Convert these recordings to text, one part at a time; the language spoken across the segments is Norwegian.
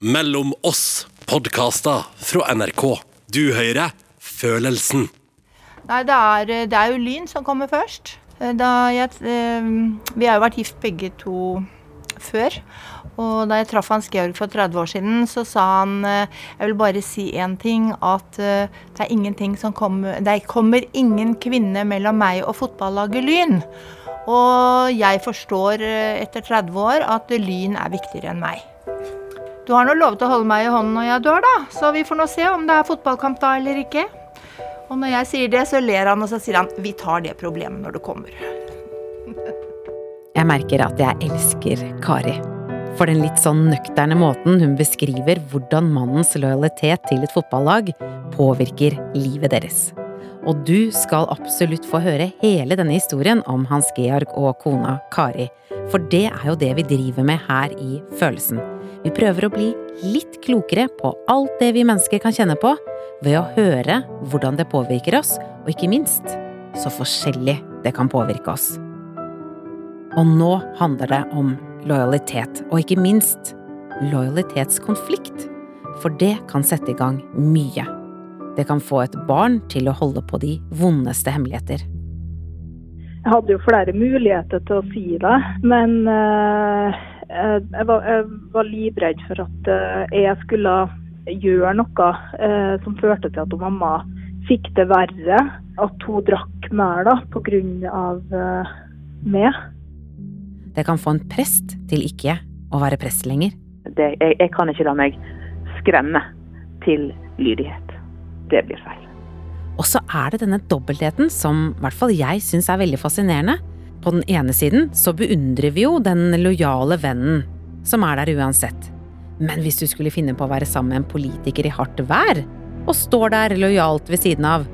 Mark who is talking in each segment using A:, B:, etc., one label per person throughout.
A: Mellom oss podkaster fra NRK. Du hører Følelsen.
B: Nei, det er, det er jo Lyn som kommer først. Jeg, eh, vi har jo vært gift begge to før. Og da jeg traff Hans Georg for 30 år siden, så sa han eh, Jeg vil bare si én ting. At eh, det er ingenting som kommer Det kommer ingen kvinne mellom meg og fotballaget Lyn. Og jeg forstår etter 30 år at Lyn er viktigere enn meg. Du har nå lovet å holde meg i hånden når jeg dør, da. Så vi får nå se om det er fotballkamp da eller ikke. Og når jeg sier det, så ler han, og så sier han vi tar det problemet når det kommer.
C: Jeg merker at jeg elsker Kari. For den litt sånn nøkterne måten hun beskriver hvordan mannens lojalitet til et fotballag påvirker livet deres. Og du skal absolutt få høre hele denne historien om Hans Georg og kona Kari. For det er jo det vi driver med her i Følelsen. Vi prøver å bli litt klokere på alt det vi mennesker kan kjenne på, ved å høre hvordan det påvirker oss, og ikke minst så forskjellig det kan påvirke oss. Og nå handler det om lojalitet, og ikke minst lojalitetskonflikt. For det kan sette i gang mye. Det kan få et barn til å holde på de vondeste hemmeligheter.
D: Jeg hadde jo flere muligheter til å si det, men uh, jeg, var, jeg, var, livredd for at uh, jeg skulle gjøre noe uh, som førte til at mamma fikk det verre. At hun drakk mer da, pga. meg.
C: Det kan få en prest til ikke å være prest lenger.
E: Det, jeg, jeg kan ikke la meg skremme til lydighet. Det blir feil.
C: Og så er det denne dobbeltheten som i hvert fall jeg syns er veldig fascinerende. På den ene siden så beundrer vi jo den lojale vennen som er der uansett. Men hvis du skulle finne på å være sammen med en politiker i hardt vær, og står der lojalt ved siden av,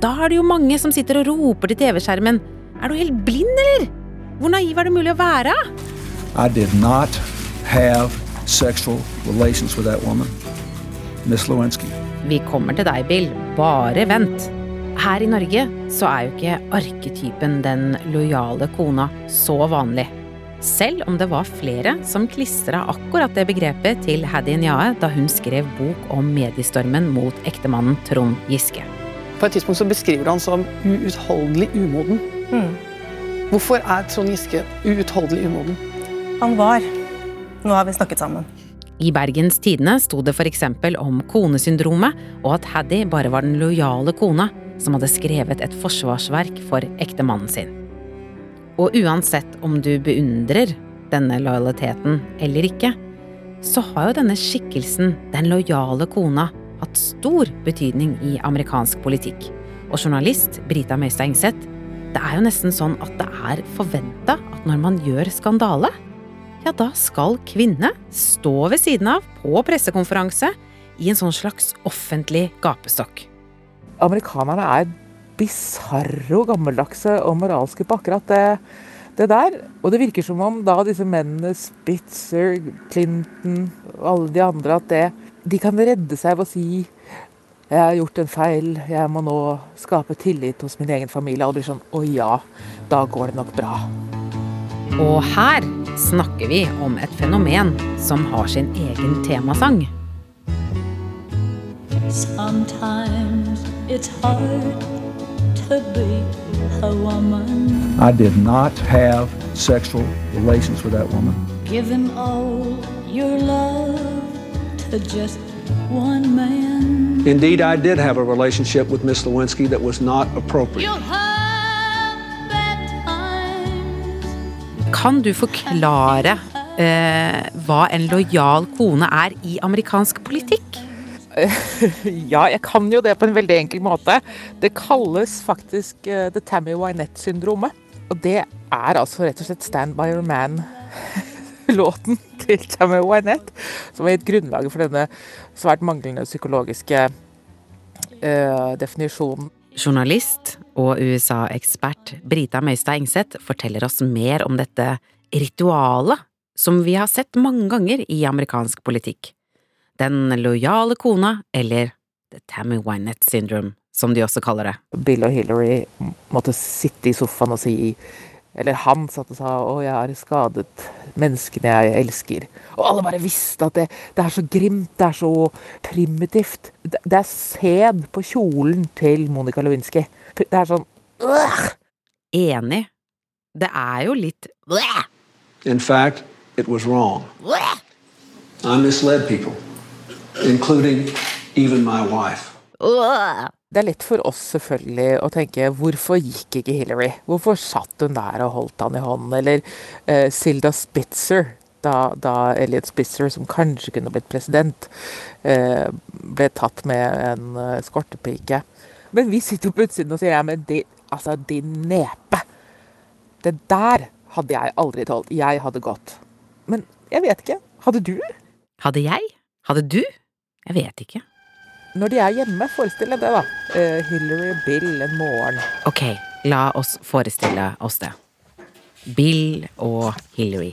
C: da er det jo mange som sitter og roper til TV-skjermen Er du helt blind, eller? Hvor naiv er det mulig å være?
F: I did not have sexual relations with that woman, Miss Lewinsky.
C: Vi kommer til deg, Bill. Bare vent. Her i Norge så er jo ikke arketypen den lojale kona så vanlig. Selv om det var flere som klistra akkurat det begrepet til Haddy Njae da hun skrev bok om mediestormen mot ektemannen Trond Giske.
G: På et tidspunkt så beskriver han som uutholdelig umoden. Mm. Hvorfor er Trond Giske uutholdelig umoden?
H: Han var. Nå har vi snakket sammen.
C: I Bergens Tidende sto det f.eks. om konesyndromet, og at Haddy bare var den lojale kona som hadde skrevet et forsvarsverk for ektemannen sin. Og uansett om du beundrer denne lojaliteten eller ikke, så har jo denne skikkelsen, den lojale kona, hatt stor betydning i amerikansk politikk. Og journalist Brita Møystad Engseth det er jo nesten sånn at det er forventa at når man gjør skandale, ja, da skal kvinne stå ved siden av på pressekonferanse i en sånn slags offentlig gapestokk.
I: Amerikanerne er bisarre og gammeldagse og moralske på akkurat det, det, der. Og det virker som om da disse mennene, Spitzer, Clinton og alle de andre, at det, de kan redde seg ved å si jeg har gjort en feil, jeg må nå skape tillit hos min egen familie. Og det blir sånn Å ja, da går det nok bra.
C: Og her snakker vi om et fenomen som har sin egen temasang.
F: I did not have sexual relations with that woman. Giving all your love to just one man. Indeed, I did have a relationship with Miss Lewinsky that was not appropriate.
C: Kan du forklare eh, hva en lojal kone er i amerikansk politikk?
I: ja, jeg kan jo det på en veldig enkel måte. Det kalles faktisk uh, The Tammy Wynette-syndromet. Og det er altså rett og slett Stand by your man låten til Tammy Wynette, som har gitt grunnlaget for denne svært manglende psykologiske uh, definisjonen.
C: Journalist og USA-ekspert Brita Møystad Engseth forteller oss mer om dette ritualet som vi har sett mange ganger i amerikansk politikk. Den lojale kona, eller The Tammy Wynette Syndrome, som de også kaller det.
I: Bill og Hillary måtte sitte i sofaen og si Eller han satt og sa 'Å, jeg har skadet menneskene jeg elsker'. Og alle bare visste at det, det er så grimt, det er så primitivt. Det, det er sæd på kjolen til Monica Lewinsky. Det er sånn øh!
C: Enig. Det er jo litt
J: In fact, it was wrong. I misled people, including even my wife.
I: Det er lett for oss selvfølgelig å tenke hvorfor gikk ikke Hillary? Hvorfor satt hun der og holdt han i hånden? Eller uh, Silda Spitzer, da, da, Elliot Spitzer, som kanskje kunne blitt president, uh, ble tatt med en uh, skortepike. Men vi sitter jo på utsiden og sier ja, men de, altså, din nepe. Det der hadde jeg aldri tålt. Jeg hadde gått. Men jeg vet ikke. Hadde du?
C: Hadde jeg? Hadde du? Jeg vet ikke.
I: Når de er hjemme, forestill deg det, da. Uh, Hillary Bill en morgen.
C: Ok, la oss forestille oss det. Bill og Hillary.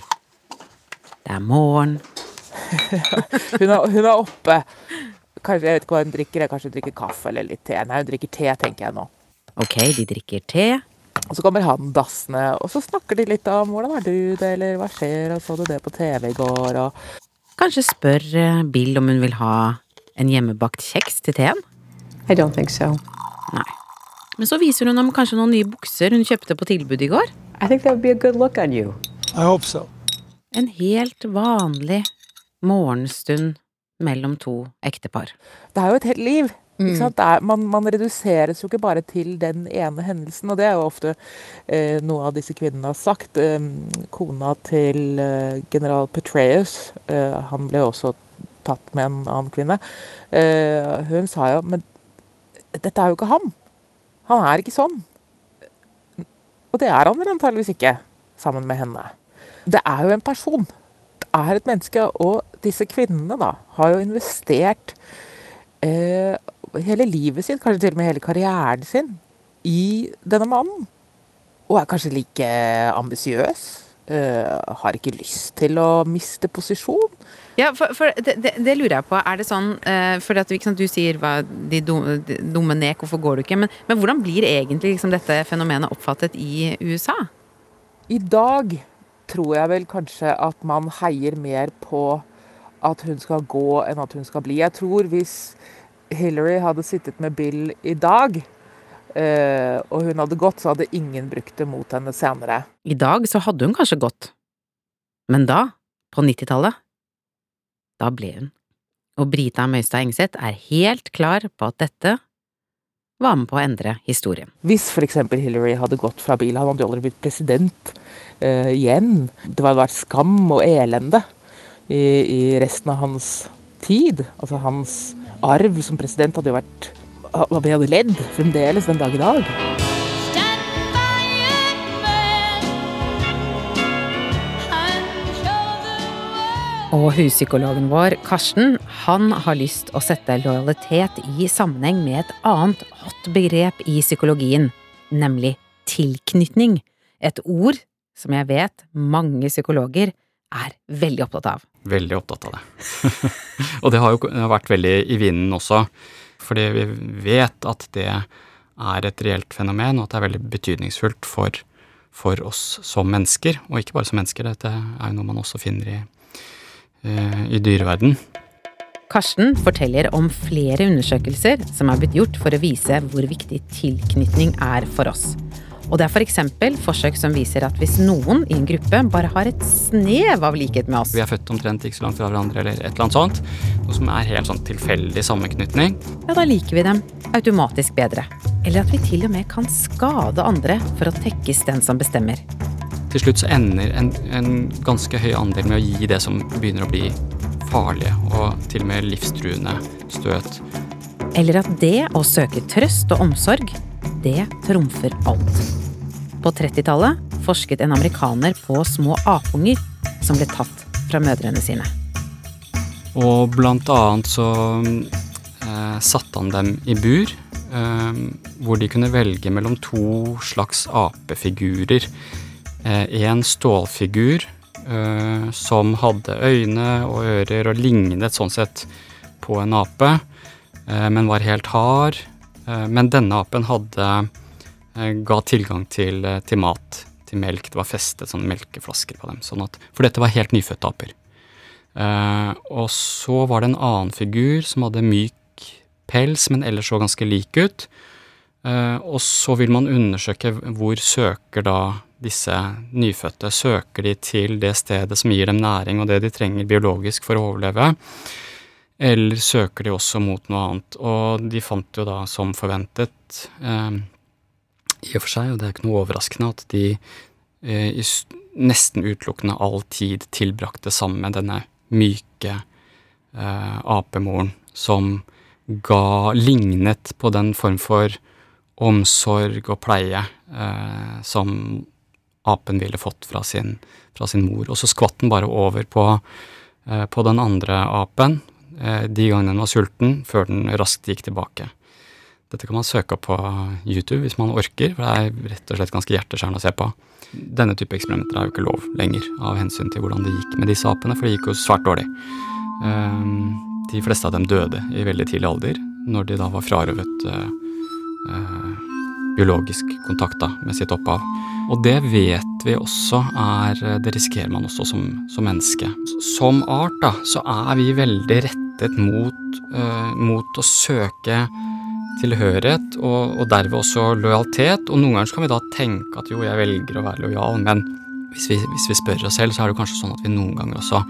C: Det er morgen.
I: hun, er, hun, er, oppe. Kanskje, jeg vet ikke hva hun drikker. Kanskje hun drikker kaffe eller litt te. Nei, hun drikker te, tenker jeg nå.
C: Ok, de drikker te.
I: Og så kommer han dassende, og så snakker de litt om hvordan har du det, eller hva skjer, og så du det på TV i går, og
C: Kanskje spør eh, Bill om hun vil ha en hjemmebakt kjeks til teen?
K: I don't think so.
C: Nei. Men så viser hun ham kanskje noen nye bukser hun kjøpte på tilbud i går?
K: I think that would be a good look on you.
J: I hope so.
C: En helt vanlig morgenstund mellom to ektepar.
I: Det er jo et helt liv. Mm. Er, man, man, reduseres jo ikke bare til den ene hendelsen, og det er jo ofte eh, noe av disse kvinnene har sagt. Eh, kona til eh, general Petraeus, eh, han ble også tatt med en annen kvinne. Uh, hun sa jo Men dette er jo ikke han. Han er ikke sånn. Og det er han vel antageligvis ikke, sammen med henne. Det er jo en person. Det er et menneske. Og disse kvinnene da, har jo investert uh, hele livet sitt, kanskje til og med hele karrieren sin, i denne mannen. Og er kanskje like ambisiøs. Uh, har ikke lyst til å miste posisjon.
C: Ja, for, for det, det, det, lurer jeg på. Er det sånn uh, For at, sant, du sier hva, de dumme, de dumme nek, hvorfor går du ikke? Men, men hvordan blir egentlig liksom, dette fenomenet oppfattet i USA?
I: I dag tror jeg vel kanskje at man heier mer på at hun skal gå enn at hun skal bli. Jeg tror hvis Hillary hadde sittet med Bill i dag, uh, og hun hadde gått, så hadde ingen brukt det mot henne senere.
C: I dag så hadde hun kanskje gått. Men da, på 90-tallet, da ble hun. Og Brita Møystad Engseth er helt klar på at dette var med på å endre historien.
I: Hvis f.eks. Hillary hadde gått fra bil, han hadde jo aldri blitt president uh, igjen. Det hadde vært skam og elende i, i, resten av hans tid. Altså hans arv som president hadde jo vært Vi hadde ledd fremdeles den dag i dag.
C: Og huspsykologen vår, Karsten, han har lyst å sette lojalitet i sammenheng med et annet hot begrep i psykologien, nemlig tilknytning. Et ord som jeg vet mange psykologer er veldig opptatt av.
L: Veldig opptatt av det. og det har jo vært veldig i vinden også, fordi vi vet at det er et reelt fenomen, og at det er veldig betydningsfullt for, for oss som mennesker. Og ikke bare som mennesker, dette er jo noe man også finner i i dyreverden.
C: Karsten forteller om flere undersøkelser som er blitt gjort for å vise hvor viktig tilknytning er for oss. Og det er f.eks. For forsøk som viser at hvis noen i en gruppe bare har et snev av likhet med oss
L: Vi er født omtrent ikke så langt fra hverandre, eller et eller annet sånt. Noe som er helt sånn tilfeldig sammenknytning.
C: Ja, da liker vi dem automatisk bedre. Eller at vi til og med kan skade andre for å tekkes den som bestemmer
L: til slutt så ender en, en, ganske høy andel med å gi det som begynner å bli farlige og til og med livstruende støt.
C: Eller at det å søke trøst og omsorg, det trumfer alt. På 30-tallet forsket en amerikaner på små apunger som ble tatt fra mødrene sine.
L: Og blant annet så eh, satte han dem i bur, eh, hvor de kunne velge mellom to slags apefigurer en stålfigur eh, som hadde øyne og ører og lignet sånn sett på en ape, eh, men var helt hard. Men denne apen hadde ga tilgang til, til mat til melk. Det var festet sånne melkeflasker på dem. Sånn at, for dette var helt nyfødte aper. Eh, og så var det en annen figur som hadde myk pels, men ellers så ganske lik ut. Eh, og så vil man undersøke hvor søker da disse nyfødte. Søker de til det stedet som gir dem næring og det de trenger biologisk for å overleve? Eller søker de også mot noe annet? Og de fant jo da, som forventet, eh, i og for seg, og det er ikke noe overraskende, at de eh, nesten utelukkende all tid tilbrakte sammen med denne myke eh, apemoren som ga lignet på den form for omsorg og pleie eh, som apen ville fått fra sin, fra sin, mor. Og så skvatt den bare over på, eh, på den andre apen eh, de gangene den var sulten, før den raskt gikk tilbake. Dette kan man søke opp på YouTube hvis man orker, for det er rett og slett ganske hjerteskjærende å se på. Denne type eksperimenter er jo ikke lov lenger, av hensyn til hvordan det gikk med disse apene, for det gikk jo svært dårlig. Eh, de fleste av dem døde i veldig tidlig alder, når de da var frarøvet biologisk kontakt med sitt opphav. Og det vet vi også er Det risikerer man også som, som menneske. Som art da, så er vi veldig rettet mot, uh, mot å søke tilhørighet, og, og, derved også lojalitet. Og noen ganger kan vi da tenke at jo, jeg velger å være lojal, men hvis vi, hvis vi spør oss selv, så er det kanskje sånn at vi noen ganger også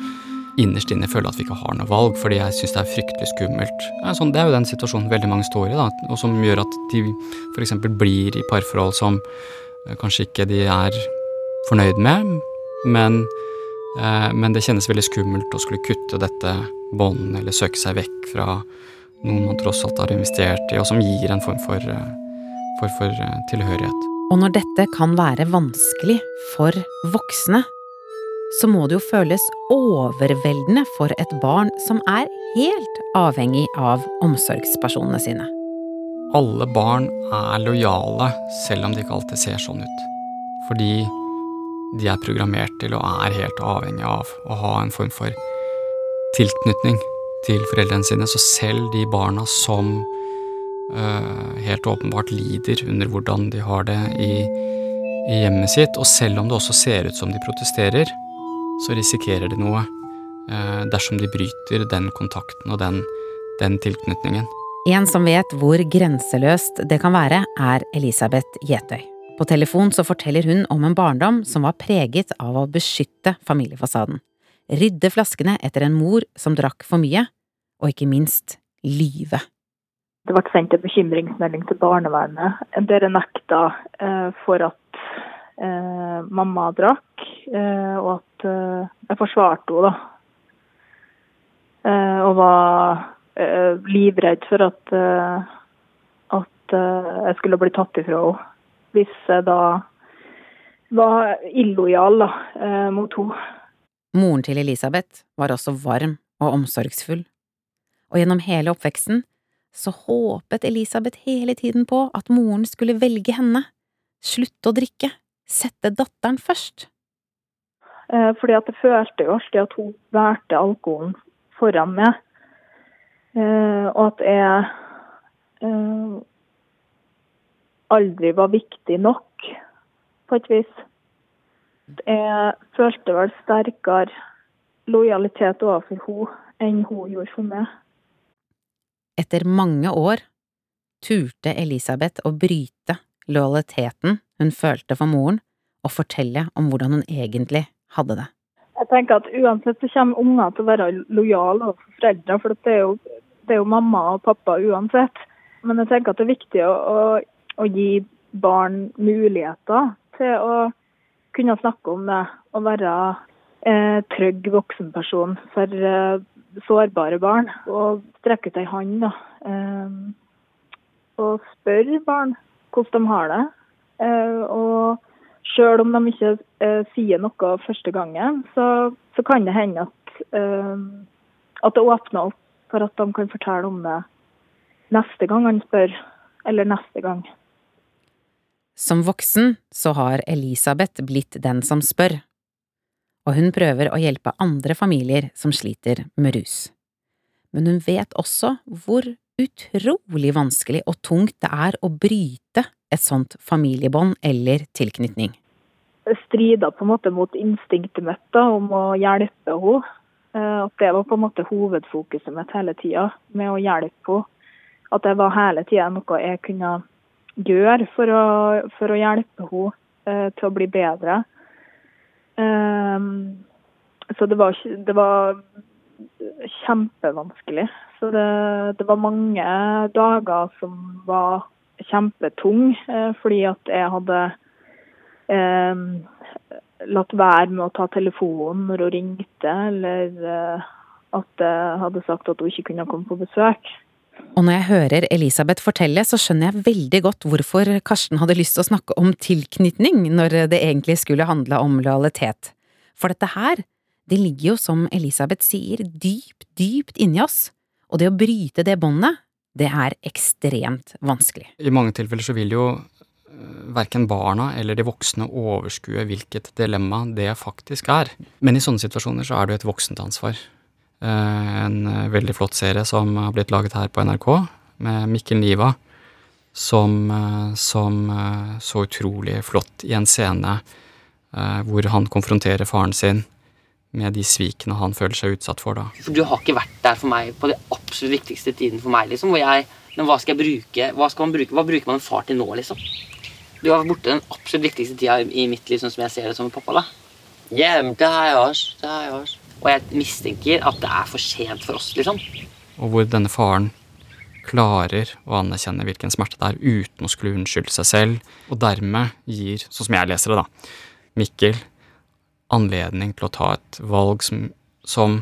L: innerst inne føler at vi ikke har noe valg, fordi jeg syns det er fryktelig skummelt. Sånn, det er jo den situasjonen veldig mange står i, da, og som gjør at de f.eks. blir i parforhold som eh, kanskje ikke de er fornøyd med, men, eh, men det kjennes veldig skummelt å skulle kutte dette båndet eller søke seg vekk fra noen man tross alt har investert i, og som gir en form for, eh, for, for tilhørighet.
C: Og når dette kan være vanskelig for voksne, så må det jo føles overveldende for et barn som er helt avhengig av omsorgspersonene sine.
L: Alle barn er lojale, selv om de ikke alltid ser sånn ut. Fordi de er programmert til og er helt avhengig av å ha en form for tilknytning til foreldrene sine. Så selv de barna som øh, helt åpenbart lider under hvordan de har det i, i hjemmet sitt, og selv om det også ser ut som de protesterer, så risikerer de noe eh, dersom de bryter den kontakten og den, den tilknytningen.
C: En som vet hvor grenseløst det kan være, er Elisabeth Gjetøy. På telefon så forteller hun om en barndom som var preget av å beskytte familiefasaden, rydde flaskene etter en mor som drakk for mye, og ikke minst lyve.
D: Det ble sendt en bekymringsmelding til barnevernet. Dere nekta eh, for at mamma drakk, eh, og at uh, jeg forsvarte henne, da. Og var livredd for at, at jeg skulle bli tatt ifra henne. Hvis jeg da var illojal da, mot henne.
C: Moren til Elisabeth var også varm og omsorgsfull. Og gjennom hele oppveksten så håpet Elisabeth hele tiden på at moren skulle velge henne, slutte å drikke, sette datteren først.
D: Eh, fordi at jeg følte jo alltid at hun valgte alkoholen foran meg. Eh, og at jeg eh, aldri var viktig nok, på et vis. Jeg følte vel sterkere lojalitet overfor henne enn hun gjorde for meg.
C: Etter mange år turte Elisabeth å bryte lojaliteten hun følte for moren, og fortelle om hvordan hun egentlig hadde det?
D: Jeg tenker at Uansett så kommer unger til å være lojale overfor foreldre, for det er, jo, det er, jo, mamma og pappa uansett. Men jeg tenker at det er viktig å, å, å gi barn muligheter til å kunne snakke om det og være eh, trygg voksenperson for eh, sårbare barn. Og strekke ut ei hånd eh, og spørre barn hvordan de har det. Eh, og Sjøl om de ikke uh, sier noe første gangen, så, så kan det hende at, uh, at det åpner opp for at de kan fortelle om det neste gang han spør, eller neste gang.
C: Som voksen så har Elisabeth blitt den som spør, og hun prøver å hjelpe andre familier som sliter med rus. Men hun vet også hvor utrolig vanskelig og tungt det er å bryte et sånt familiebånd eller tilknytning.
D: strida på en måte mot instinktet mitt da, om å hjelpe henne. At det var på en måte hovedfokuset mitt hele tida, med å hjelpe henne. At det var hele tida noe jeg kunne gjøre for å, for å hjelpe henne til å bli bedre. Så det var, det var kjempevanskelig. Så det, det, var mange dager som var kjempetung, fordi at jeg hadde eh, latt være med å ta telefonen når hun ringte, eller eh, at jeg hadde sagt at hun ikke kunne komme på besøk.
C: Og når jeg hører Elisabeth fortelle, så skjønner jeg veldig godt hvorfor Karsten hadde lyst til å snakke om tilknytning når det egentlig skulle handle om lojalitet. For dette her, det ligger jo, som Elisabeth sier, dypt, dypt inni oss, og det å bryte det båndet, det er ekstremt vanskelig.
L: I mange tilfeller så vil jo verken barna eller de voksne overskue hvilket dilemma det faktisk er. Men i sånne situasjoner så er det jo et voksent ansvar. En veldig flott serie som har blitt laget her på NRK, med Mikkel Niva, som, som så utrolig flott i en scene hvor han konfronterer faren sin med de svikene han føler seg utsatt for da.
M: For du har ikke vært der for meg på det absolutt viktigste tiden for meg, liksom. Hvor jeg Men hva skal jeg bruke? Hva skal man bruke? Hva bruker man en far til nå, liksom? Du har vært borte den absolutt viktigste tida i mitt liv, sånn som jeg ser det som en pappa. da.
N: Ja, men det har jeg også. Det har jeg også.
M: Og jeg mistenker at det er for sent for oss, liksom.
L: Og hvor denne faren klarer å anerkjenne hvilken smerte det er, uten å skulle unnskylde seg selv, og dermed gir, sånn som jeg leser det, da, Mikkel anledning til å ta et valg som, som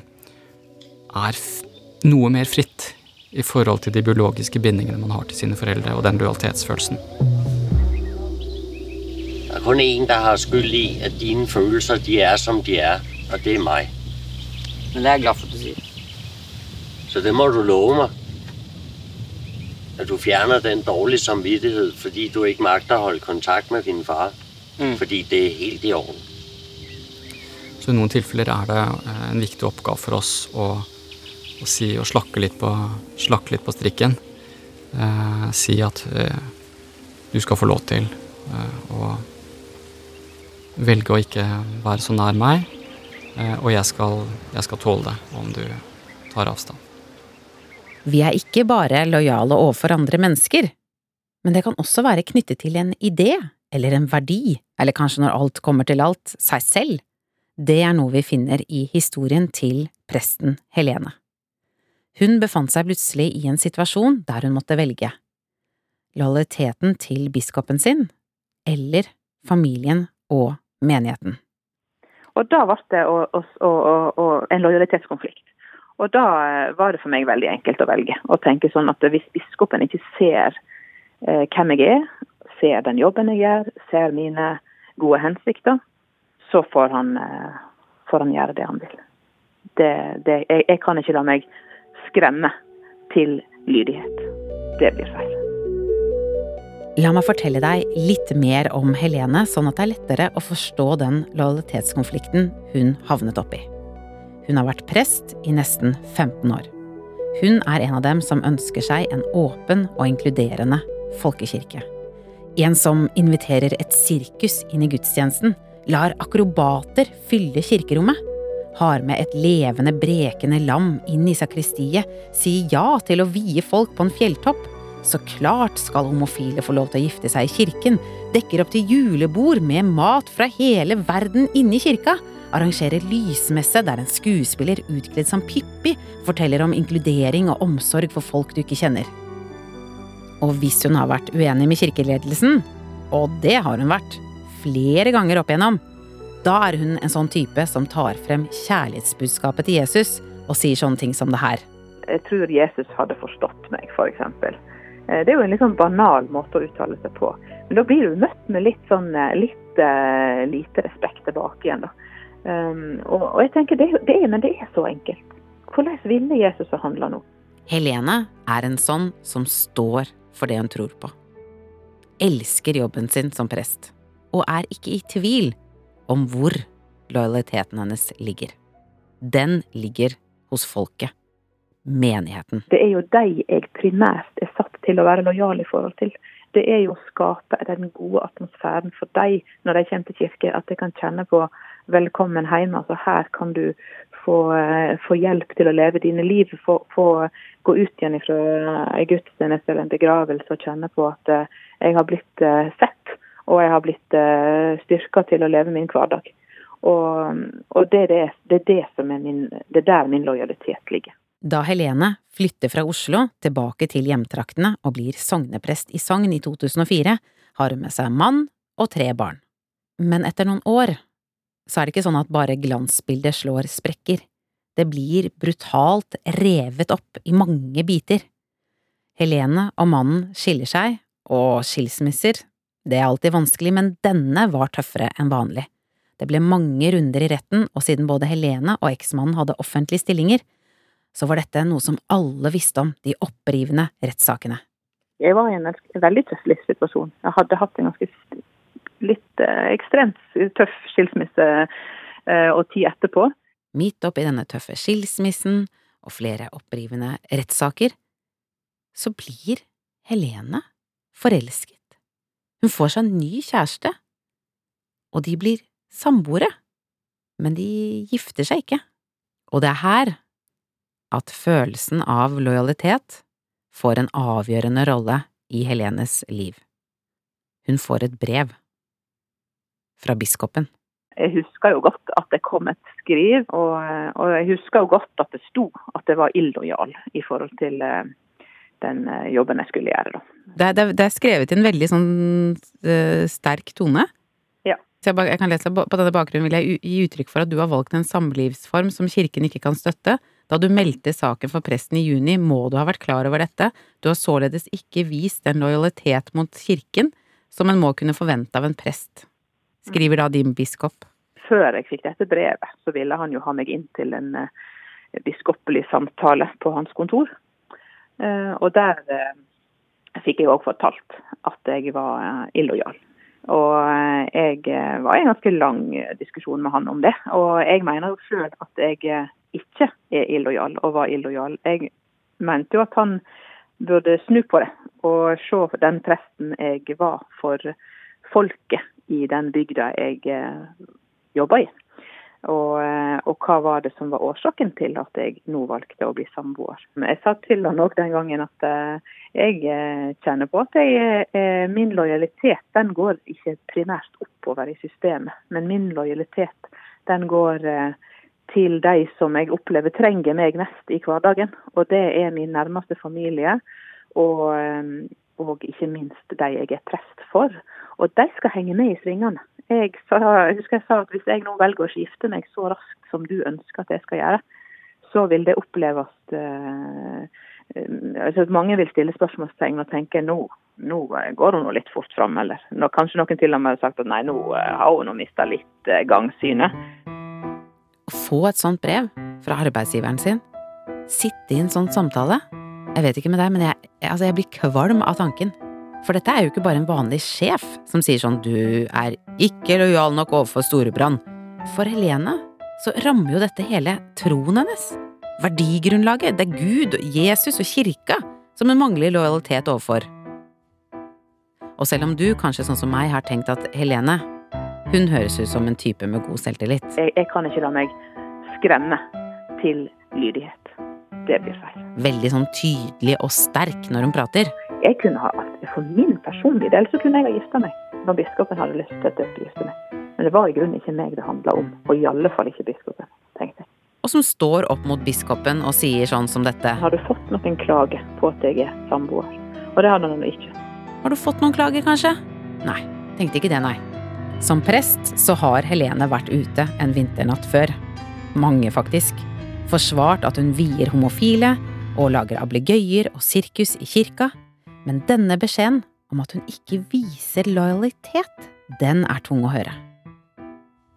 L: er noe mer fritt i forhold til de biologiske bindingene man har til sine foreldre, og den lojalitetsfølelsen.
N: Det er kun én der har skyld i at dine følelser de er som de er, og det er meg.
M: Men det er jeg glad for at du sier.
N: Så det må du love meg. At du fjerner den dårlige samvittighet fordi du ikke makter å holde kontakt med din far. Mm. Fordi det er helt i orden.
L: Så i noen tilfeller er det en viktig oppgave for oss å, å si å slakke litt på, slakke litt på strikken. Eh, si at eh, du skal få lov til eh, å velge å ikke være så nær meg, og jeg skal, jeg skal tåle det om du tar avstand.
C: Vi er ikke bare lojale overfor andre mennesker, men det kan også være knyttet til en idé eller en verdi, eller kanskje når alt kommer til alt, seg selv. Det er noe vi finner i historien til presten Helene. Hun befant seg plutselig i en situasjon der hun måtte velge lojaliteten til biskopen sin eller familien og menigheten.
E: Og da ble det å, å, å, en lojalitetskonflikt. Og da eh, var det for meg veldig enkelt å velge. Å tenke sånn at hvis biskopen ikke ser eh, hvem jeg er, ser den jobben jeg gjør, ser mine gode hensikter, så får han, eh, får han gjøre det han vil. Det, det, jeg, jeg kan ikke la meg skremme til lydighet. Det blir feil.
C: La meg fortelle deg litt mer om Helene, sånn at det er lettere å forstå den lojalitetskonflikten hun havnet oppi. Hun har vært prest i nesten 15 år. Hun er en av dem som ønsker seg en åpen og inkluderende folkekirke. En som inviterer et sirkus inn i gudstjenesten, lar akrobater fylle kirkerommet, har med et levende, brekende lam inn i sakristiet, sier ja til å vie folk på en fjelltopp, så klart skal homofile få lov til å gifte seg i kirken, dekker opp til julebord med mat fra hele verden inne i kirka, arrangerer lysmesse der en skuespiller utkledd som Pippi forteller om inkludering og omsorg for folk du ikke kjenner. Og hvis hun har vært uenig med kirkeledelsen, og det har hun vært, flere ganger opp igjennom, da er hun en sånn type som tar frem kjærlighetsbudskapet til Jesus og sier sånne ting som det her.
E: Jeg tror Jesus hadde forstått meg, for eksempel. Eh, det er jo en litt sånn banal måte å uttale seg på. Men da blir du møtt med litt sånn eh, litt uh, lite respekt tilbake igjen, da. Um, og, og, jeg tenker det, det, er, men det er så enkelt. Hvordan ville Jesus ha handla nå?
C: Helene er en sånn som står for det hun tror på. Elsker jobben sin som prest, og er ikke i tvil om hvor lojaliteten hennes ligger. Den ligger hos folket menigheten.
E: Det er jo de jeg primært er satt til å være lojal i forhold til. det er jo å skape den gode atmosfæren for dem når de kommer til kirke. At de kan kjenne på velkommen hjemme. Altså her kan du få, eh, få hjelp til å leve dine liv. Få, få gå ut igjen fra en gudstjeneste eller en begravelse og kjenne på at eh, jeg har blitt eh, sett. Og jeg har blitt styrka til å leve min hverdag. Og, og det, det, det, er det, som er min, det er der min lojalitet ligger.
C: Da Helene flytter fra Oslo tilbake til hjemtraktene og blir sogneprest i Sogn i 2004, har hun med seg mann og tre barn. Men etter noen år så er det ikke sånn at bare glansbildet slår sprekker. Det blir brutalt revet opp i mange biter. Helene og mannen skiller seg, og skilsmisser, det er alltid vanskelig, men denne var tøffere enn vanlig. Det ble mange runder i retten, og siden både Helene og eksmannen hadde offentlige stillinger, så var dette noe som alle visste om, de opprivende rettssakene.
E: Jeg var i en veldig tøff livssituasjon. Jeg hadde hatt en ganske litt eh, ekstremt tøff skilsmisse eh, og tid etterpå.
C: Midt oppi denne tøffe skilsmissen og flere opprivende rettssaker, så blir Helene forelsket. Hun får seg en ny kjæreste, og de blir samboere, men de gifter seg ikke. Og det er her at følelsen av lojalitet får en avgjørende rolle i Helenes liv. Hun får et brev fra biskopen.
E: Jeg husker jo godt at det kom et skriv, og, og jeg husker jo godt at det sto at det var illojal i forhold til uh, den uh, jobben jeg skulle gjøre. Da.
C: Det, er, det er skrevet i en veldig sånn uh, sterk tone.
E: Ja.
C: Så jeg, jeg, kan lese På denne bakgrunnen vil jeg gi uttrykk for at du har valgt en samlivsform som kirken ikke kan støtte, da du meldte saken for presten i juni, må du ha vært klar over dette, du har således ikke vist den lojalitet mot kirken som en må kunne forvente av en prest, skriver da din biskop.
E: Før jeg fikk dette brevet, så ville han jo ha meg inn til en uh, biskopelig samtale på hans kontor. Uh, og der uh, fikk jeg òg fortalt at jeg var illojal. Og jeg var i en ganske lang diskusjon med han om det. Og jeg mener jo sjøl at jeg ikke er illojal og var illojal. Jeg mente jo at han burde snu på det og se den presten jeg var for folket i den bygda jeg eh, jobba i. Og, eh, og, hva var det som var årsaken til at jeg nå valgte å bli samboer. Jeg sa til han òg den gangen at uh, jeg kjenner på at jeg, min lojalitet den går ikke primært oppover i systemet, men min lojalitet den går til de som jeg opplever trenger meg mest i hverdagen. Og det er min nærmeste familie, og, eh, og ikke minst de jeg er prest for. Og de skal henge med i svingene. Jeg, sa, husker jeg sa at hvis jeg nå velger å skifte meg så raskt som du ønsker at jeg skal gjøre, så vil det oppleves uh, altså Mange vil stille spørsmålstegn og tenke nå, nå går hun litt fort fram. Eller nå, kanskje noen til og med har sagt at nei, nå har hun mista litt gangsynet Å
C: få et sånt brev fra arbeidsgiveren sin, sitte i en sånn samtale Jeg vet ikke med deg, men jeg, altså jeg blir kvalm av tanken. For dette er jo ikke bare en vanlig sjef som sier sånn du er ikke lojal nok overfor Storebrand. For Helene så rammer jo dette hele troen hennes. Verdigrunnlaget. Det er Gud, Jesus og kirka som hun mangler lojalitet overfor. Og selv om du kanskje sånn som meg har tenkt at Helene, hun høres ut som en type med god selvtillit.
E: Jeg, jeg kan ikke la meg skremme til lydighet. Det blir feil.
C: Veldig sånn tydelig og sterk når hun prater.
E: Jeg kunne ha, For min personlige del så kunne jeg ha gifta meg når biskopen hadde lyst til å gifte meg. Men det var i grunnen ikke meg det handla om, og i alle fall ikke biskopen, tenkte jeg.
C: Og som står opp mot biskopen og sier sånn som dette.
E: Har du fått noen klage på at jeg er samboer? Og det hadde han ikke.
C: Har du fått noen klager, kanskje? Nei, tenkte ikke det, nei. Som prest så har Helene vært ute en vinternatt før mange faktisk, forsvart at hun vier homofile og lager ablegøyer og sirkus i kirka, men denne beskjeden om at hun ikke viser lojalitet, den er tung å høre.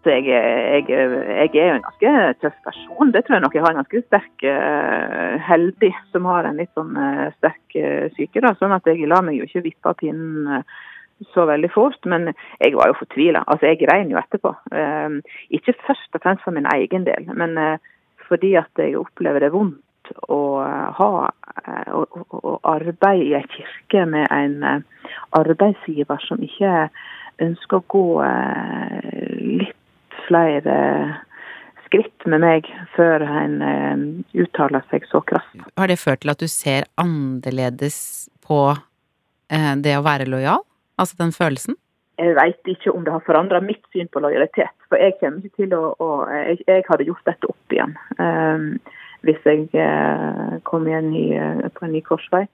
E: Jeg, jeg, jeg, er jo en ganske tøff person. Det tror jeg nok jeg har en ganske sterk uh, heldig som har en litt sånn uh, sterk uh, syke. da, Sånn at jeg lar meg jo ikke vippe av pinnen så veldig fort. Men jeg var jo fortvila. Altså, jeg grein jo etterpå. Eh, ikke først og fremst for min egen del, men eh, fordi at jeg opplever det vondt å ha å, å, arbeide i ei kirke med en arbeidsgiver som ikke ønsker å gå eh, litt flere skritt med meg før en eh, uttaler seg så krast.
C: Har det ført til at du ser annerledes på eh, det å være lojal? Altså den følelsen?
E: Jeg veit ikke om det har forandra mitt syn på lojalitet. For jeg kommer ikke til å, å jeg, jeg, hadde gjort dette opp igjen um, hvis jeg kommer kom igjen uh, på en ny korsvei.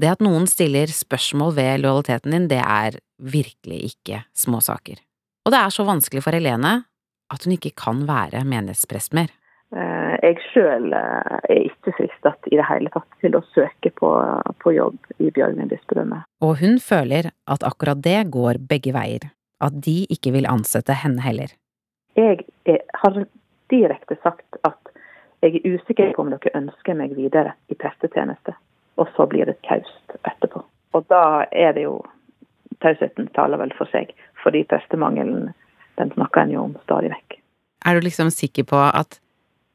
C: Det at noen stiller spørsmål ved lojaliteten din, det er virkelig ikke småsaker. Og det er så vanskelig for Helene at hun ikke kan være menighetsprest mer.
E: Uh, jeg sjøl er ikke fristet i det hele tatt til å søke på, på jobb i Bjørgvin bispedømme.
C: Og hun føler at akkurat det går begge veier, at de ikke vil ansette henne heller.
E: Jeg har direkte sagt at jeg er usikker på om dere ønsker meg videre i prestetjeneste, og så blir det taust etterpå. Og da er det jo Tausheten taler vel for seg, fordi prestemangelen den snakker en jo om stadig vekk.
C: Er du liksom sikker på at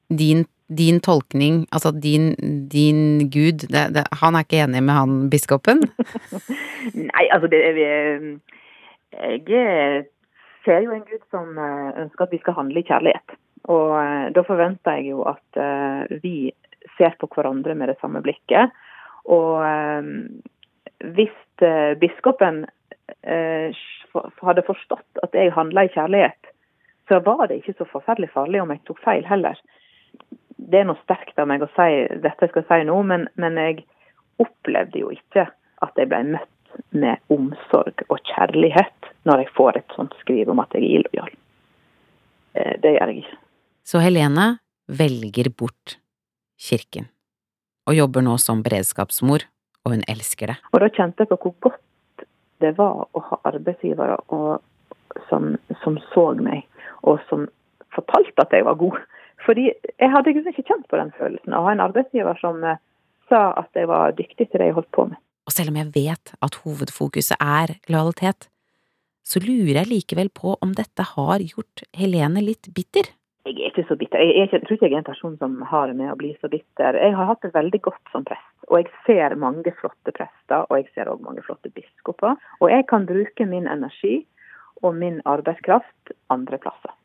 C: din, din tolkning, altså din, din gud det, det, Han er ikke enig med han biskopen?
E: Nei, altså det er vi Jeg ser jo en gud som eh, ønsker at vi skal handle i kjærlighet. Og eh, da forventer jeg jo at uh, vi ser på hverandre med det samme blikket. Og uh, hvis biskopen hadde forstått at jeg handla i kjærlighet, så var det ikke så forferdelig farlig om jeg tok feil heller. Det er noe sterkt av meg å si dette jeg skal si nå, men, men jeg opplevde jo ikke at jeg ble møtt med omsorg og kjærlighet når jeg får et sånt skriv om at jeg er illojal. Det gjør jeg ikke.
C: Så Helene velger bort kirken, og jobber nå som beredskapsmor, og hun elsker det.
E: Og da kjente jeg på hvor godt det var å ha arbeidsgivere som, som, så meg, og som fortalte at jeg var god. Fordi jeg hadde ikke kjent på den følelsen å ha en arbeidsgiver som eh, sa at jeg var dyktig til det jeg holdt på med.
C: Og selv om jeg vet at hovedfokuset er lojalitet, så lurer jeg likevel på om dette har gjort Helene litt bitter.
E: Jeg er ikke så bitter. Jeg, ikke, jeg, tror ikke jeg er en person som har det med å bli så bitter. Jeg har hatt det veldig godt som prest. Og jeg ser mange flotte prester, og jeg ser òg mange flotte biskoper. Og jeg kan bruke min energi og min arbeidskraft andre plasser.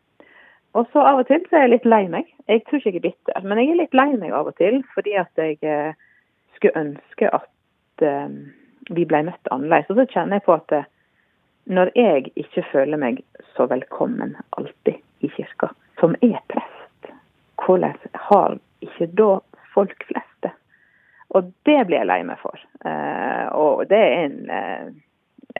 E: Og så av og til så er jeg litt lei meg. Jeg tror ikke jeg er bitter, men jeg er litt lei meg av og til fordi at jeg eh, skulle ønske at eh, vi ble møtt annerledes. Og så kjenner jeg på at eh, når jeg ikke føler meg så velkommen alltid i kirka, som er prest, hvordan har ikke da folk flest det? Og det blir jeg lei meg for. Uh, og det er en uh,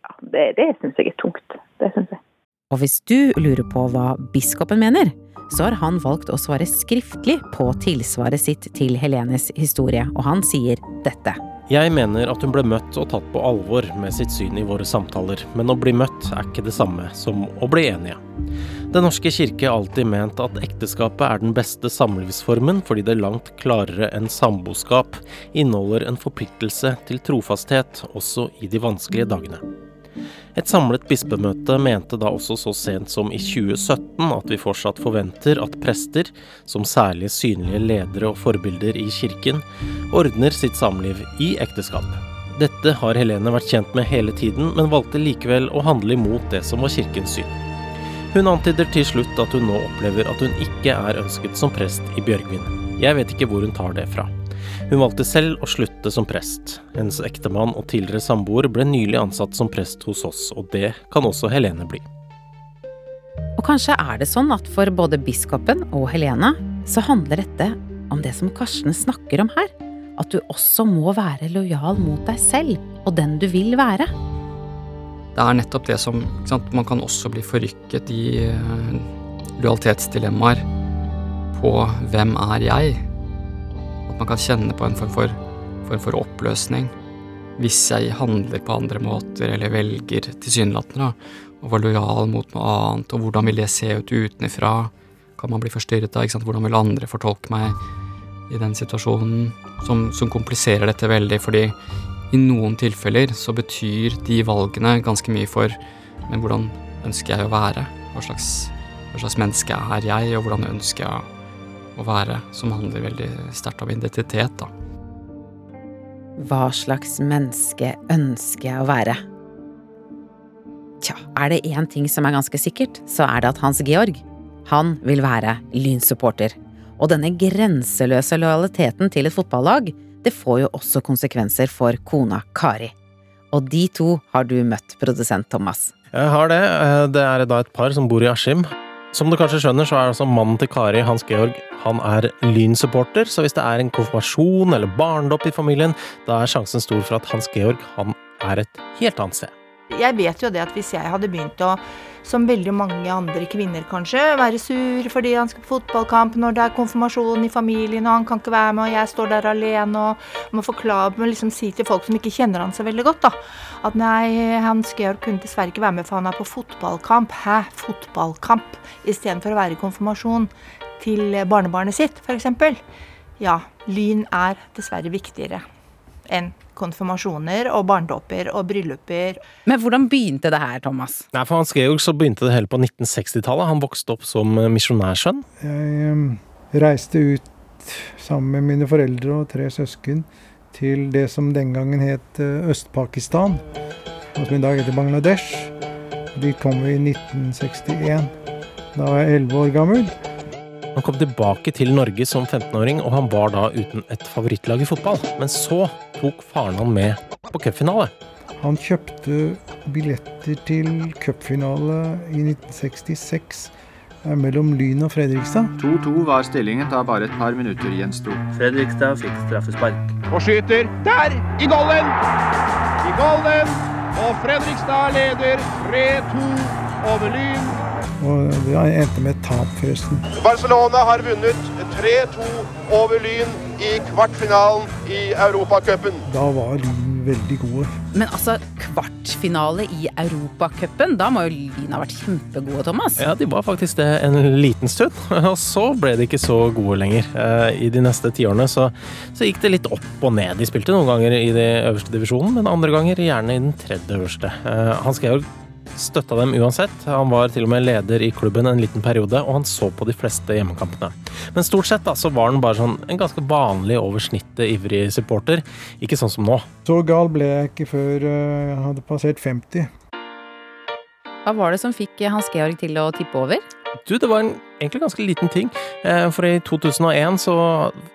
E: Ja, det, det syns jeg er tungt. Det syns jeg.
C: Og hvis du lurer på hva biskopen mener, så har han valgt å svare skriftlig på tilsvaret sitt til Helenes historie, og han sier dette.
O: Jeg mener at hun ble møtt og tatt på alvor med sitt syn i våre samtaler, men å bli møtt er ikke det samme som å bli enige. Den norske kirke har alltid ment at ekteskapet er den beste samlivsformen fordi det langt klarere enn samboskap inneholder en forpliktelse til trofasthet også i de vanskelige dagene. Et samlet bispemøte mente da også så sent som i 2017 at vi fortsatt forventer at prester, som særlig synlige ledere og forbilder i kirken, ordner sitt samliv i ekteskap. Dette har Helene vært kjent med hele tiden, men valgte likevel å handle imot det som var kirkens syn. Hun antyder til slutt at hun nå opplever at hun ikke er ønsket som prest i Bjørgvin. Jeg vet ikke hvor hun tar det fra. Hun valgte selv å slutte som prest. Hennes ektemann og tidligere samboer ble nylig ansatt som prest hos oss, og det kan også Helene bli.
C: Og kanskje er det sånn at for både biskopen og Helene så handler dette om det som Karsten snakker om her. At du også må være lojal mot deg selv og den du vil være
L: det er nettopp det som sant, Man kan også bli forrykket i uh, lojalitetsdilemmaer på hvem er jeg? At man kan kjenne på en form for, form for oppløsning hvis jeg handler på andre måter eller velger tilsynelatende å være lojal mot noe annet, og hvordan vil det se ut utenfra? Kan man bli forstyrret av? Hvordan vil andre fortolke meg i den situasjonen? Som, som kompliserer dette veldig, fordi i noen tilfeller så betyr de valgene ganske mye for men hvordan ønsker jeg å være? Hva slags, hva slags menneske er jeg, og hvordan ønsker jeg å være? Som handler veldig sterkt om identitet, da.
C: Hva slags menneske ønsker jeg å være? Tja, er det én ting som er ganske sikkert, så er det at Hans Georg, han vil være Lyn-supporter. Og denne grenseløse lojaliteten til et fotballag, det får jo også konsekvenser for kona Kari. Og de to har du møtt, produsent Thomas.
O: Jeg har det. Eh, det er da et par som bor i Askim. Som du kanskje skjønner, så er altså mannen til Kari, Hans Georg, han er Lyn-supporter, så hvis det er en konfirmasjon eller barndom i familien, da er sjansen stor for at Hans Georg, han er et helt annet sted.
B: Jeg vet jo det at hvis jeg hadde begynt å, som veldig mange andre kvinner kanskje, være sur fordi han skal på fotballkamp når det er konfirmasjon i familien og han kan ikke være med og jeg står der alene og må forklare må liksom si til folk som ikke kjenner han så veldig godt, da, at nei, Hans Georg kunne dessverre ikke være med for han er på fotballkamp. Hæ, fotballkamp? Istedenfor å være i konfirmasjon til barnebarnet sitt, f.eks. Ja, lyn er dessverre viktigere enn konfirmasjoner og barndåper og brylluper.
C: Men hvordan begynte det her, Thomas?
O: Nei, For Hans Georg så begynte det hele på 1960-tallet. Han vokste opp som eh, misjonærsønn.
P: Jeg um, reiste ut sammen med mine foreldre og tre søsken til det som den gangen het eh, Øst-Pakistan, og som i dag heter Bangladesh. Dit kom vi i 1961. Da var jeg elleve år gammel.
O: Han kom tilbake til Norge som 15-åring, og han var da uten et favorittlag i fotball. Men så tok faren han med på cupfinale.
P: Han kjøpte billetter til cupfinale i 1966 eh, mellom Lyn og Fredrikstad.
Q: 2-2 var stillingen da bare et par minutter gjensto.
R: Fredrikstad fikk straffespark.
S: Og skyter der! I golden! I golden! Og Fredrikstad leder 3-2 over Lyn.
P: Og det endte med et tap, forresten.
S: Barcelona har vunnet 3-2 over Lyn i kvartfinalen i Europacupen.
P: Da var Lyn veldig gode.
C: Men altså, kvartfinale i Europacupen? Da må jo Lyn ha vært kjempegode, Thomas?
O: Ja, de var faktisk det en liten stund. Og så ble de ikke så gode lenger. Eh, I de neste tiårene så, så gikk det litt opp og ned. De spilte noen ganger i de øverste divisjonen, men andre ganger gjerne i den tredje øverste. Eh, Hans Georg støtta dem uansett. Han var til og med leder i klubben en liten periode, og han så på de fleste hjemmekampene. Men stort sett da, så var han bare sånn en ganske vanlig over snittet ivrig supporter. Ikke sånn som nå.
P: Så gal ble jeg ikke før eh, jeg hadde passert 50.
C: Hva var det som fikk Hans Georg til å tippe over?
O: Du, det var en egentlig ganske liten ting. Eh, for i 2001 så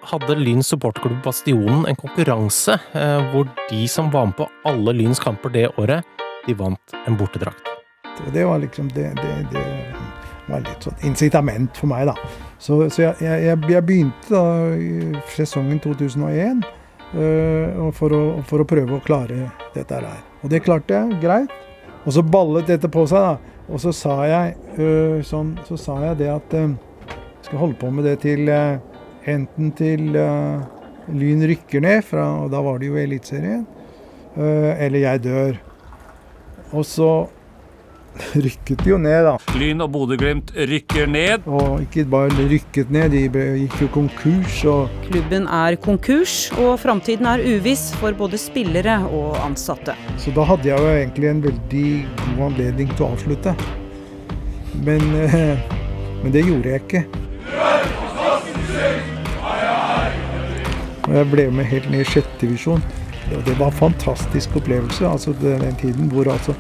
O: hadde Lyns supporterklubb Bastionen en konkurranse eh, hvor de som var med på alle Lyns kamper det året, de vant en bortedrakt.
P: Det var liksom det, det, det var litt sånn incitament for meg, da. Så, så jeg, jeg, jeg, begynte da i sesongen 2001 uh, for, å, for, å, prøve å klare dette her. Og det klarte jeg greit. Og så ballet dette på seg, da. Og så sa jeg, uh, sånn, så sa jeg det at uh, jeg skal holde på med det til enten til Lyn rykker ned, fra, og da var det jo Eliteserien, eller jeg dør. Og så rykket de jo ned, da.
R: Lyn og Bodø-Glimt rykker ned.
P: Og ikke bare rykket ned, de gikk jo konkurs. Og
T: Klubben er konkurs, og framtiden er uviss for både spillere og ansatte.
P: Så da hadde jeg jo egentlig en veldig god anledning til å avslutte. Men, eh, men det gjorde jeg ikke. Og jeg ble med helt ned i sjette divisjon. Og det var en fantastisk opplevelse. altså Den tiden hvor altså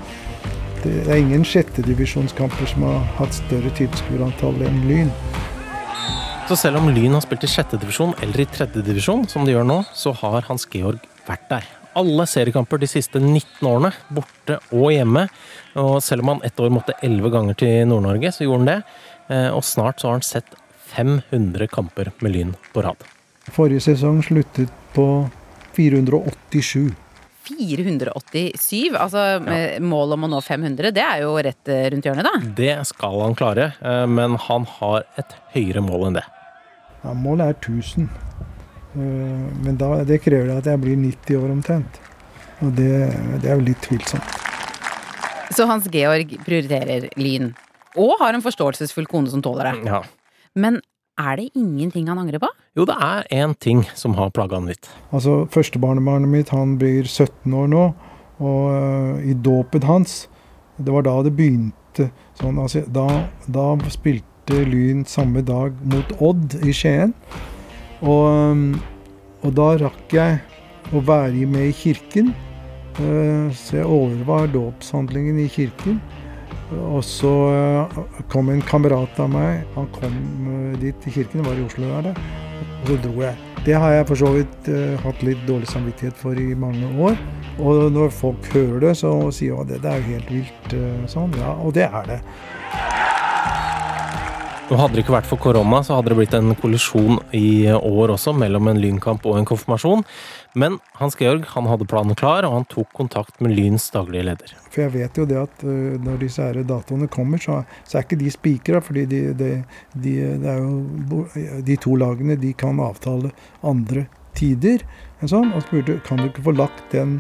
P: Det er ingen sjettedivisjonskamper som har hatt større tilskuerantall enn Lyn.
O: Så selv om Lyn har spilt i sjettedivisjon eller i tredjedivisjon, som de gjør nå, så har Hans Georg vært der. Alle seriekamper de siste 19 årene, borte og hjemme. Og selv om han ett år måtte 11 ganger til Nord-Norge, så gjorde han det. Eh, og snart så har han sett 500 kamper med Lyn på rad.
P: Forrige sesong sluttet på 487.
C: 487? Altså ja. Målet om å nå 500, det er jo rett eh, rundt hjørnet, da?
O: Det skal han klare, eh, men han har et høyere mål enn det.
P: Ja, målet er 1000. Eh, men da, det krever at jeg blir 90 år omtrent. Og det, det er jo litt tvilsomt.
C: Så Hans Georg prioriterer Lyn, og har en forståelsesfull kone som tåler det.
O: Ja.
C: Men er det ingenting han angrer på?
O: Jo, det er én ting som har plaga han litt.
P: Altså, Førstebarnebarnet mitt han blir 17 år nå, og uh, i dåpen hans Det var da det begynte sånn. Altså, da, da, spilte Lyn samme dag mot Odd i Skien. Og, um, og da rakk jeg å være med i kirken. Uh, så jeg overvar dåpshandlingen i kirken. Og så eh, kom en kamerat av meg. Han kom eh, dit til kirken, var i Oslo der, og så dro jeg. Det har jeg for så vidt uh, hatt litt dårlig samvittighet for i mange år. Og når folk hører det, så sier de at det er jo helt vilt sånn. Ja, og det er det.
O: Og Hadde det ikke vært for korona, så hadde det blitt en kollisjon i år også, mellom en lynkamp og en konfirmasjon. Men Hans Georg han hadde planen klar, og han tok kontakt med Lyns daglige leder.
P: For jeg vet jo det at uh, når disse her datoene kommer, så, så er ikke de spikra. fordi de, de, de, jo, de, to lagene de kan avtale andre tider. En sånn, og spurte kan du ikke få lagt den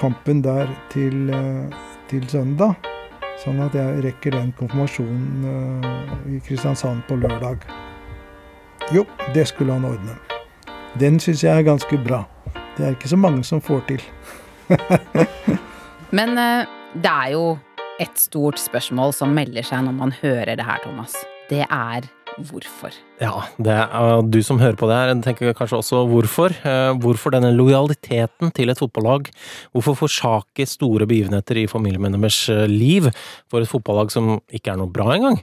P: kampen der til, uh, til søndag. Sånn at jeg rekker den konfirmasjonen uh, i Kristiansand på lørdag. Jo, det skulle han ordne. Den syns jeg er ganske bra. Det er ikke så mange som får til.
C: Men uh, det er jo et stort spørsmål som melder seg når man hører det her, Thomas. Det er hvorfor?
O: Ja, det er, du som hører på det her, tenker kanskje også hvorfor. Uh, hvorfor denne lojaliteten til et fotballag? Hvorfor forsake store begivenheter i familiemedlemmers eh, liv for et fotballag som ikke er noe bra engang?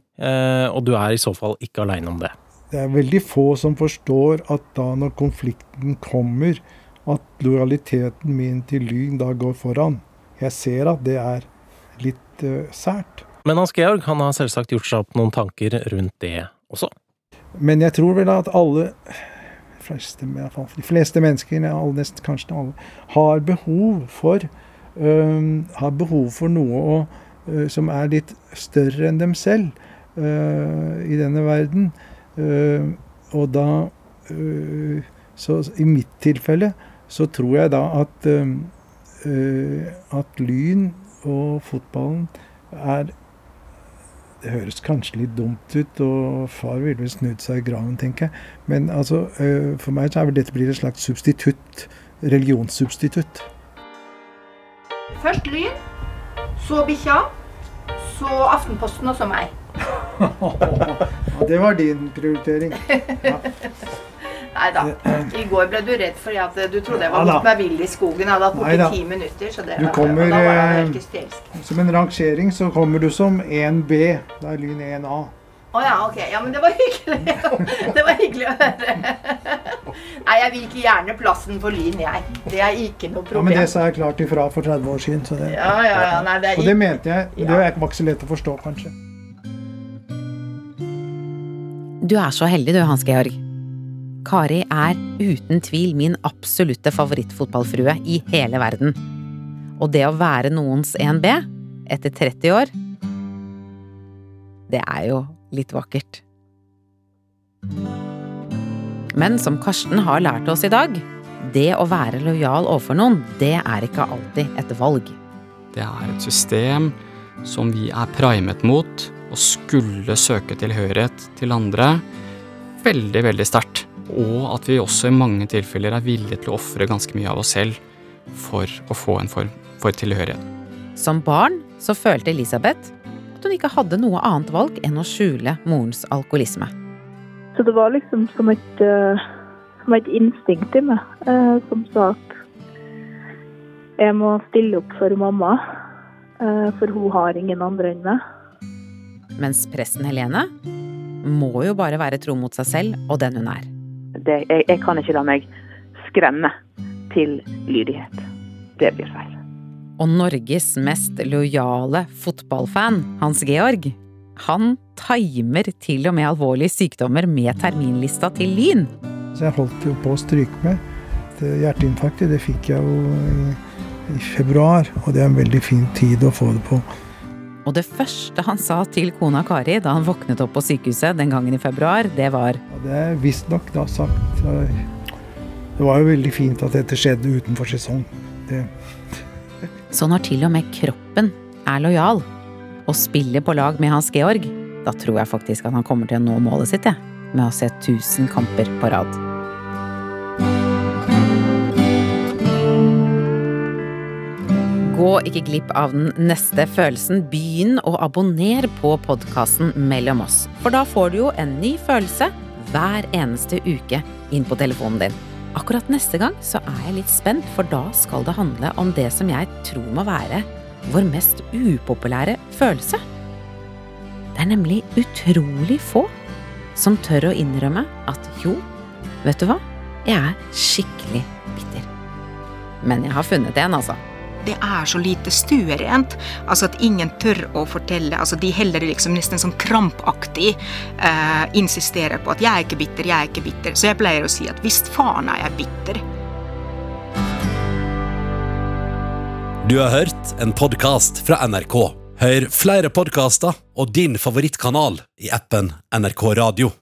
O: Og du er i så fall ikke aleine om det.
P: Det er veldig få som forstår at da når konflikten kommer, at lojaliteten min til Lyn da går foran. Jeg ser at det er litt uh, sært.
O: Men Hans Georg han har selvsagt gjort seg opp noen tanker rundt det også.
P: Men jeg tror vel at alle fleste, de fleste mennesker, nesten kanskje alle, har behov for uh, har behov for noe å, uh, som er litt større enn dem selv i denne verden. og da Så i mitt tilfelle så tror jeg da at, uh, at Lyn og fotballen er det høres kanskje litt dumt ut, og far ville vel snudd seg i graven, tenker jeg. Men altså, uh, for meg så er vel dette blir et slags substitutt. Religionssubstitutt.
B: Først Lyn, så bikkja, så Aftenposten, og så meg.
P: det var din prioritering. Ja.
B: Nei da. I går ble du redd fordi at du trodde jeg var ja, med vill i skogen. Jeg hadde hatt borte ti minutter. Så det
P: du kommer, da var jeg helt hysterisk. Som en rangering så kommer du som 1B. Da er Lyn 1A.
B: Å oh, ja, ok. Ja, men det var hyggelig. det var hyggelig å høre. Nei, jeg vil ikke gjerne plassen for Lyn, jeg. Det er ikke noe problem.
P: Ja, Men det sa jeg klart ifra for 30 år siden. Det,
B: ja, ja, ja. Nei, det
P: og det mente jeg. Det var ikke så lett å forstå, kanskje.
C: Du er så heldig du, Hans Georg. Kari er uten tvil min absolutte favorittfotballfrue i hele verden. Og det å være noens 1B etter 30 år, det er jo litt vakkert. Men som Karsten har lært oss i dag, det å være lojal overfor noen, det er ikke alltid et valg.
L: Det er et system som vi er primet mot, og skulle søke tilhørighet til andre veldig, veldig sterkt. Og at vi også i mange tilfeller er villige til å ofre ganske mye av oss selv for å få en form for tilhørighet.
C: Som barn så følte Elisabeth at hun ikke hadde noe annet valg enn å skjule morens alkoholisme.
D: Så det var liksom som et, uh, som et instinkt i meg uh, som sa at jeg må stille opp for mamma, uh, for hun har ingen andre enn meg.
C: Mens presten Helene må jo bare være tro mot seg selv og den hun er
E: det, jeg, jeg kan ikke la meg skremme til lydighet. Det blir feil.
C: Og Norges mest lojale fotballfan, Hans Georg, han timer til og med alvorlige sykdommer med terminlista til Lyn.
P: Så jeg holdt jo på å stryke med. Hjerteinfarktet det fikk jeg jo i, i februar, og det er en veldig fin tid å få det på.
C: Og det første han sa til kona Kari da han våknet opp på sykehuset den gangen i februar, det var
P: ja, Det er visstnok da sagt Det var jo veldig fint at dette skjedde utenfor sesong. Det.
C: Så når til og med kroppen er lojal og spiller på lag med Hans Georg, da tror jeg faktisk at han kommer til å nå målet sitt, jeg. Med å se 1000 kamper på rad. Gå ikke glipp av den neste følelsen. Begynn å abonnere på podkasten Mellom oss. For da får du jo en ny følelse hver eneste uke inn på telefonen din. Akkurat neste gang så er jeg litt spent, for da skal det handle om det som jeg tror må være vår mest upopulære følelse. Det er nemlig utrolig få som tør å innrømme at jo, vet du hva, jeg er skikkelig bitter. Men jeg har funnet en, altså.
U: Det er så lite stuerent. Altså at ingen tør å fortelle. Altså De heller liksom nesten sånn krampaktig eh, insisterer på at 'jeg er ikke bitter', 'jeg er ikke bitter'. Så jeg pleier å si at 'visst faen er jeg bitter'.
A: Du har hørt en podkast fra NRK. Hør flere podkaster og din favorittkanal i appen NRK Radio.